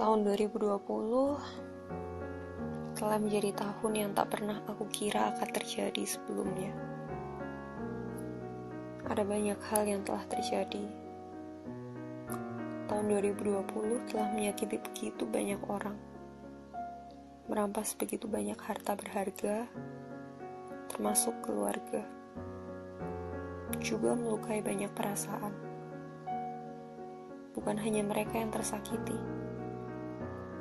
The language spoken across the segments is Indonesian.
Tahun 2020 telah menjadi tahun yang tak pernah aku kira akan terjadi sebelumnya. Ada banyak hal yang telah terjadi. Tahun 2020 telah menyakiti begitu banyak orang. Merampas begitu banyak harta berharga, termasuk keluarga. Juga melukai banyak perasaan. Bukan hanya mereka yang tersakiti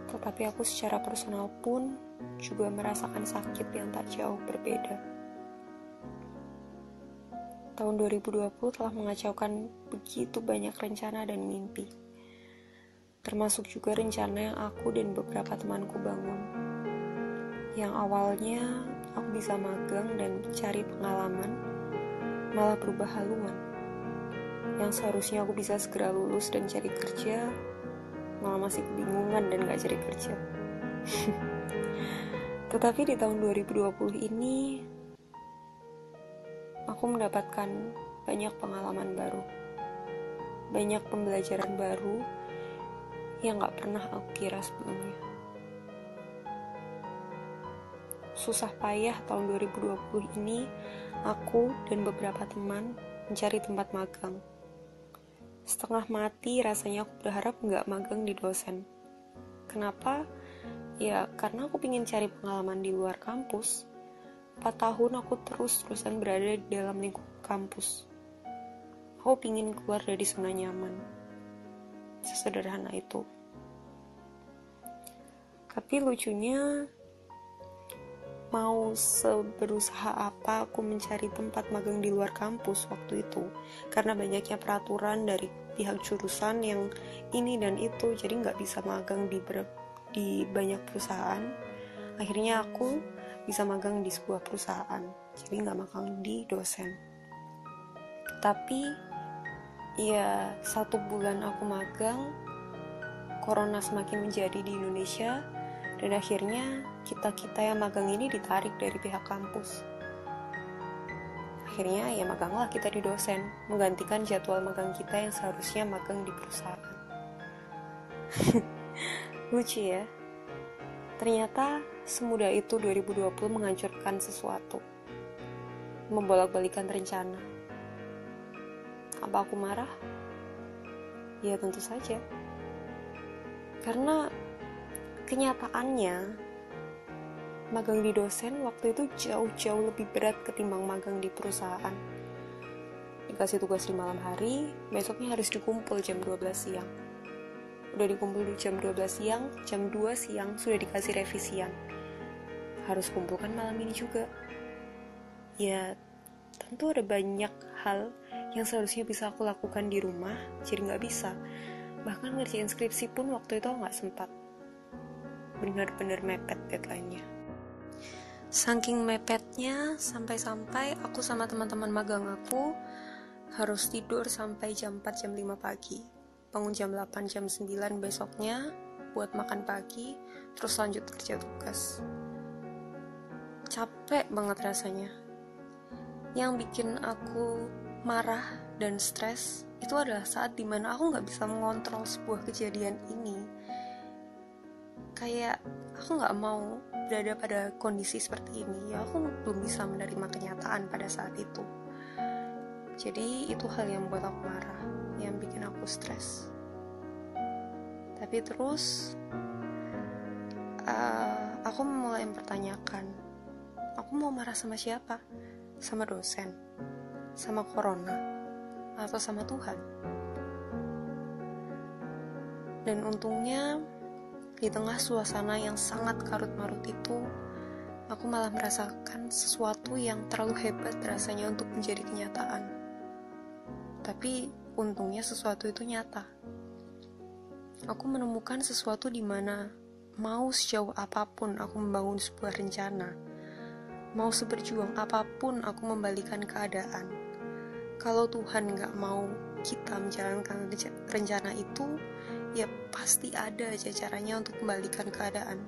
tetapi aku secara personal pun juga merasakan sakit yang tak jauh berbeda. Tahun 2020 telah mengacaukan begitu banyak rencana dan mimpi. Termasuk juga rencana yang aku dan beberapa temanku bangun. Yang awalnya aku bisa magang dan cari pengalaman, malah berubah haluan. Yang seharusnya aku bisa segera lulus dan cari kerja, malah masih kebingungan dan gak cari kerja. Tetapi di tahun 2020 ini, aku mendapatkan banyak pengalaman baru, banyak pembelajaran baru yang gak pernah aku kira sebelumnya. Susah payah tahun 2020 ini, aku dan beberapa teman mencari tempat magang setengah mati rasanya aku berharap nggak magang di dosen. Kenapa? Ya karena aku ingin cari pengalaman di luar kampus. Empat tahun aku terus-terusan berada di dalam lingkup kampus. Aku ingin keluar dari zona nyaman. Sesederhana itu. Tapi lucunya mau seberusaha apa aku mencari tempat magang di luar kampus waktu itu. Karena banyaknya peraturan dari pihak jurusan yang ini dan itu jadi nggak bisa magang di ber, di banyak perusahaan. Akhirnya aku bisa magang di sebuah perusahaan jadi nggak magang di dosen. Tapi ya satu bulan aku magang corona semakin menjadi di Indonesia dan akhirnya kita-kita yang magang ini ditarik dari pihak kampus. Akhirnya ya maganglah kita di dosen, menggantikan jadwal magang kita yang seharusnya magang di perusahaan. Lucu ya. Ternyata semudah itu 2020 menghancurkan sesuatu. Membolak-balikan rencana. Apa aku marah? Ya tentu saja. Karena kenyataannya magang di dosen waktu itu jauh-jauh lebih berat ketimbang magang di perusahaan. Dikasih tugas di malam hari besoknya harus dikumpul jam 12 siang. Udah dikumpul di jam 12 siang jam 2 siang sudah dikasih revisian harus kumpulkan malam ini juga. Ya tentu ada banyak hal yang seharusnya bisa aku lakukan di rumah jadi nggak bisa. Bahkan ngerjain skripsi pun waktu itu nggak sempat benar-benar mepet deadline-nya. Saking mepetnya, sampai-sampai aku sama teman-teman magang aku harus tidur sampai jam 4 jam 5 pagi. Bangun jam 8 jam 9 besoknya buat makan pagi, terus lanjut kerja tugas. Capek banget rasanya. Yang bikin aku marah dan stres itu adalah saat di mana aku nggak bisa mengontrol sebuah kejadian ini kayak aku nggak mau berada pada kondisi seperti ini. Ya aku belum bisa menerima kenyataan pada saat itu. Jadi itu hal yang membuat aku marah yang bikin aku stres. Tapi terus uh, aku mulai mempertanyakan aku mau marah sama siapa? Sama dosen sama corona atau sama Tuhan? Dan untungnya di tengah suasana yang sangat karut-marut itu, aku malah merasakan sesuatu yang terlalu hebat rasanya untuk menjadi kenyataan. Tapi untungnya sesuatu itu nyata. Aku menemukan sesuatu di mana mau sejauh apa pun aku membangun sebuah rencana, mau seberjuang apa pun aku membalikan keadaan. Kalau Tuhan gak mau kita menjalankan rencana itu, ya pasti ada aja caranya untuk kembalikan keadaan.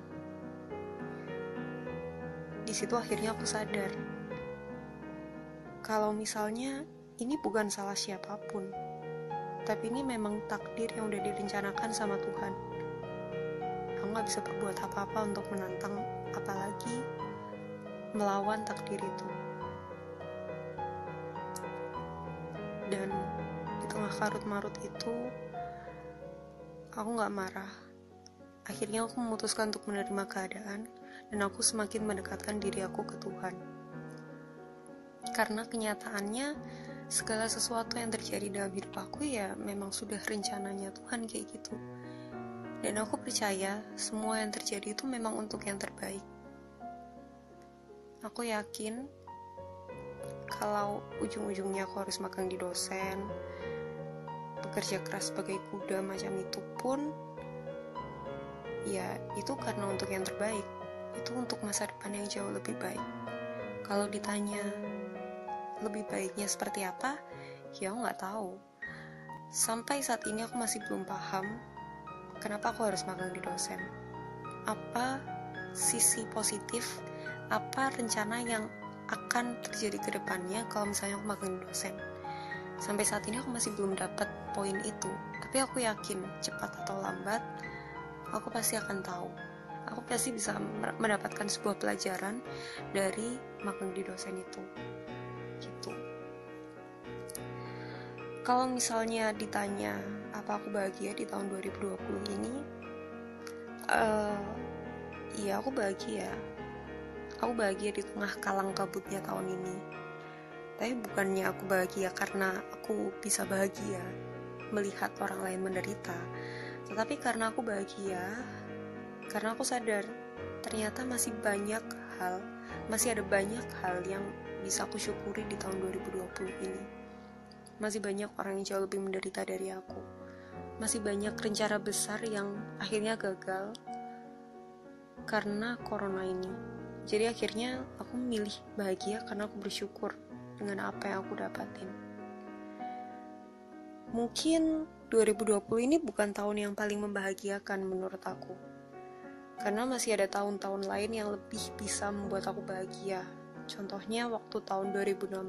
Di situ akhirnya aku sadar, kalau misalnya ini bukan salah siapa pun, tapi ini memang takdir yang udah direncanakan sama Tuhan. nggak bisa berbuat apa-apa untuk menantang apalagi melawan takdir itu dan di tengah karut marut itu aku nggak marah. Akhirnya aku memutuskan untuk menerima keadaan dan aku semakin mendekatkan diri aku ke Tuhan. Karena kenyataannya segala sesuatu yang terjadi dalam hidup aku ya memang sudah rencananya Tuhan kayak gitu. Dan aku percaya semua yang terjadi itu memang untuk yang terbaik. Aku yakin kalau ujung-ujungnya aku harus magang di dosen bekerja keras sebagai kuda macam itu pun ya itu karena untuk yang terbaik. Itu untuk masa depan yang jauh lebih baik. Kalau ditanya lebih baiknya seperti apa ya aku nggak tahu. Sampai saat ini aku masih belum paham kenapa aku harus magang di dosen. Apa sisi positif apa rencana yang akan terjadi ke depannya kalau misalnya aku magang di dosen sampai saat ini aku masih belum dapat poin itu. Tapi aku yakin cepat atau lambat aku pasti akan tahu. Aku pasti bisa mendapatkan sebuah pelajaran dari magang di dosen itu. Gitu. Kalau misalnya ditanya apa aku bahagia di tahun 2020 ini? Uh, aku bahagia. Aku bahagia di tengah kalang kabutnya tahun ini tapi bukannya aku bahagia karena aku bisa bahagia melihat orang lain menderita tetapi karena aku bahagia karena aku sadar ternyata masih banyak hal masih ada banyak hal yang bisa aku syukuri di tahun 2020 ini. Masih banyak orang yang jauh lebih menderita dari aku. Masih banyak rencana besar yang akhirnya gagal karena corona ini. Jadi akhirnya aku memilih bahagia karena aku bersyukur dengan apa yang aku dapatin. Mungkin 2020 ini bukan tahun yang paling membahagiakan menurut aku. Karena masih ada tahun-tahun lain yang lebih bisa membuat aku bahagia Contohnya waktu tahun 2016,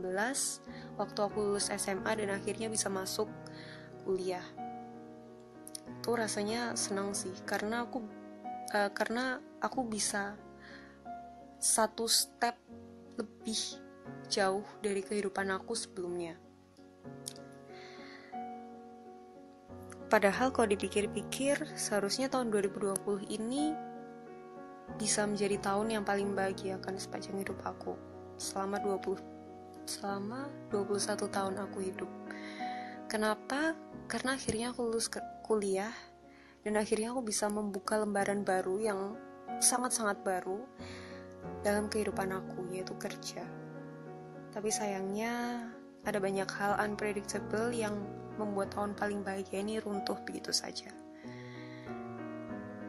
waktu aku lulus SMA dan akhirnya bisa masuk kuliah. Itu rasanya senang sih karena aku uh, karena aku bisa satu step lebih jauh dari kehidupan aku sebelumnya. Padahal kalau dipikir-pikir, seharusnya tahun 2020 ini bisa menjadi tahun yang paling bahagia kan sepanjang hidup aku selama 20 selama 21 tahun aku hidup. Kenapa? Karena akhirnya aku lulus kuliah dan akhirnya aku bisa membuka lembaran baru yang sangat-sangat baru dalam kehidupan aku yaitu kerja. Tapi sayangnya ada banyak hal unpredictable yang membuat tahun paling bahagia ini runtuh begitu saja.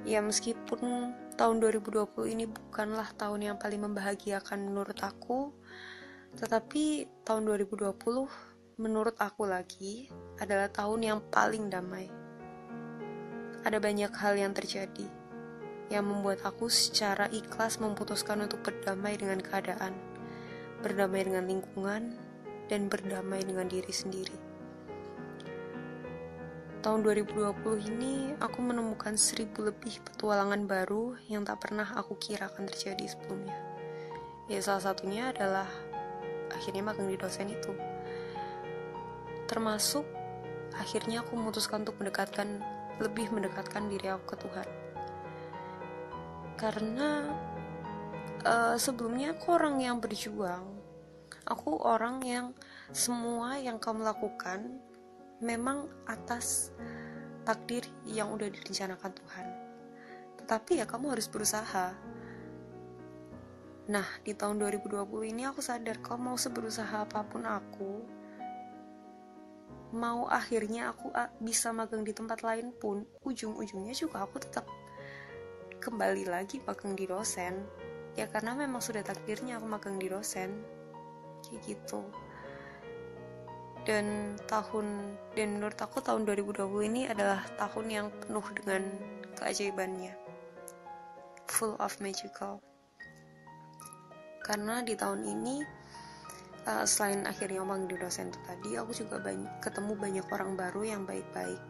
Ya meskipun tahun 2020 ini bukanlah tahun yang paling membahagiakan menurut aku, tetapi tahun 2020 menurut aku lagi adalah tahun yang paling damai. Ada banyak hal yang terjadi yang membuat aku secara ikhlas memutuskan untuk berdamai dengan keadaan, berdamai dengan lingkungan, dan berdamai dengan diri sendiri tahun 2020 ini aku menemukan seribu lebih petualangan baru yang tak pernah aku kira akan terjadi sebelumnya. Ya salah satunya adalah akhirnya magang di dosen itu. Termasuk akhirnya aku memutuskan untuk mendekatkan lebih mendekatkan diri aku ke Tuhan. Karena uh, sebelumnya aku orang yang berjuang. Aku orang yang semua yang kamu lakukan memang atas takdir yang udah direncanakan Tuhan. Tetapi ya kamu harus berusaha. Nah, di tahun 2020 ini aku sadar kalau mau seberusaha apa pun aku, mau akhirnya aku bisa magang di tempat lain pun, ujung-ujungnya juga aku tetap kembali lagi magang di dosen. Ya karena memang sudah takdirnya aku magang di dosen. Kayak gitu. Dan tahun dan menurut aku tahun 2020 ini adalah tahun yang penuh dengan keajaibannya. Full of magical. Karena di tahun ini uh, selain akhirnya omong di dosen itu tadi aku juga banyak, ketemu banyak orang baru yang baik-baik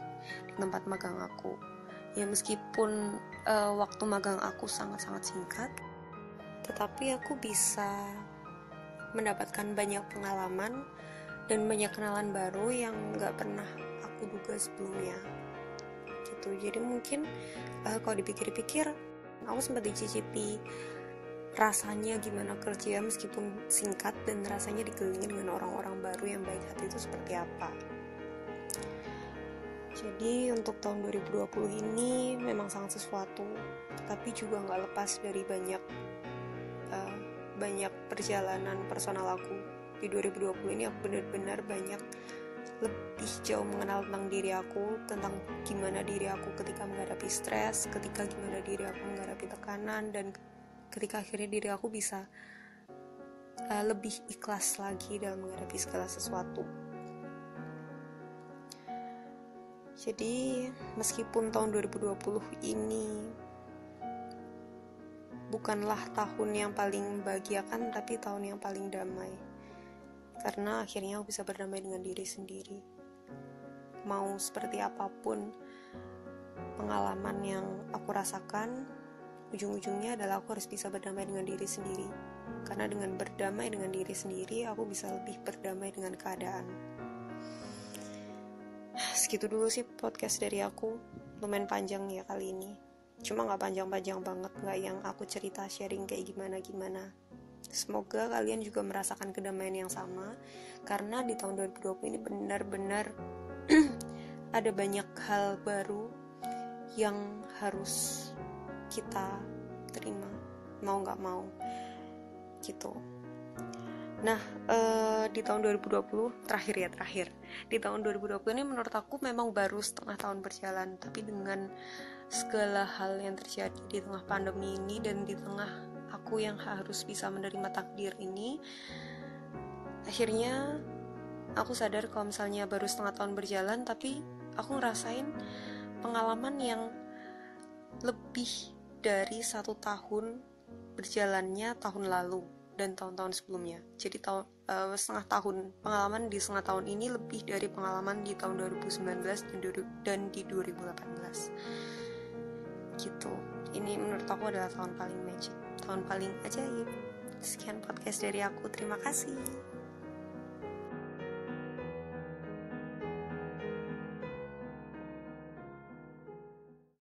di tempat magang aku. Ya meskipun uh, waktu magang aku sangat-sangat singkat tetapi aku bisa mendapatkan banyak pengalaman dan banyak kenalan baru yang nggak pernah aku duga sebelumnya. Gitu. Jadi mungkin uh, kalau dipikir-pikir aku sempat dicicipi rasanya gimana kerja meskipun singkat dan rasanya dikelilingi dengan orang-orang baru yang baik hati itu seperti apa. Jadi untuk tahun 2020 ini memang sangat sesuatu tapi juga nggak lepas dari banyak banyak perjalanan personal aku. Di 2020 ini aku benar-benar banyak lebih jauh mengenal tentang diri aku tentang gimana diri aku ketika menghadapi stres ketika gimana diri aku menghadapi tekanan dan ketika akhirnya diri aku bisa uh, lebih ikhlas lagi dalam menghadapi segala sesuatu. Jadi meskipun tahun 2020 ini bukanlah tahun yang paling membahagiakan tapi tahun yang paling damai. Karena akhirnya aku bisa berdamai dengan diri sendiri. Mau seperti apa pun pengalaman yang aku rasakan ujung-ujungnya adalah aku harus bisa berdamai dengan diri sendiri. Karena dengan berdamai dengan diri sendiri aku bisa lebih berdamai dengan keadaan. Segitu dulu sih podcast dari aku. Lumayan panjang ya kali ini cuma nggak panjang-panjang banget nggak yang aku cerita sharing kayak gimana gimana semoga kalian juga merasakan kedamaian yang sama karena di tahun 2020 ini benar-benar ada banyak hal baru yang harus kita terima mau nggak mau gitu Nah, uh, di tahun 2020 terakhir ya terakhir. Di tahun 2020 ini menurut aku memang baru setengah tahun berjalan, tapi dengan segala hal yang terjadi di tengah pandemi ini dan di tengah aku yang harus bisa menerima takdir ini, akhirnya aku sadar kalau misalnya baru setengah tahun berjalan, tapi aku ngerasain pengalaman yang lebih dari satu tahun berjalannya tahun lalu dan tahun-tahun sebelumnya. Jadi tahun uh, setengah tahun pengalaman di setengah tahun ini lebih dari pengalaman di tahun 2019 dan di 2018. Gitu. Ini menurut aku adalah tahun paling magic, tahun paling ajaib. Sekian podcast dari aku. Terima kasih.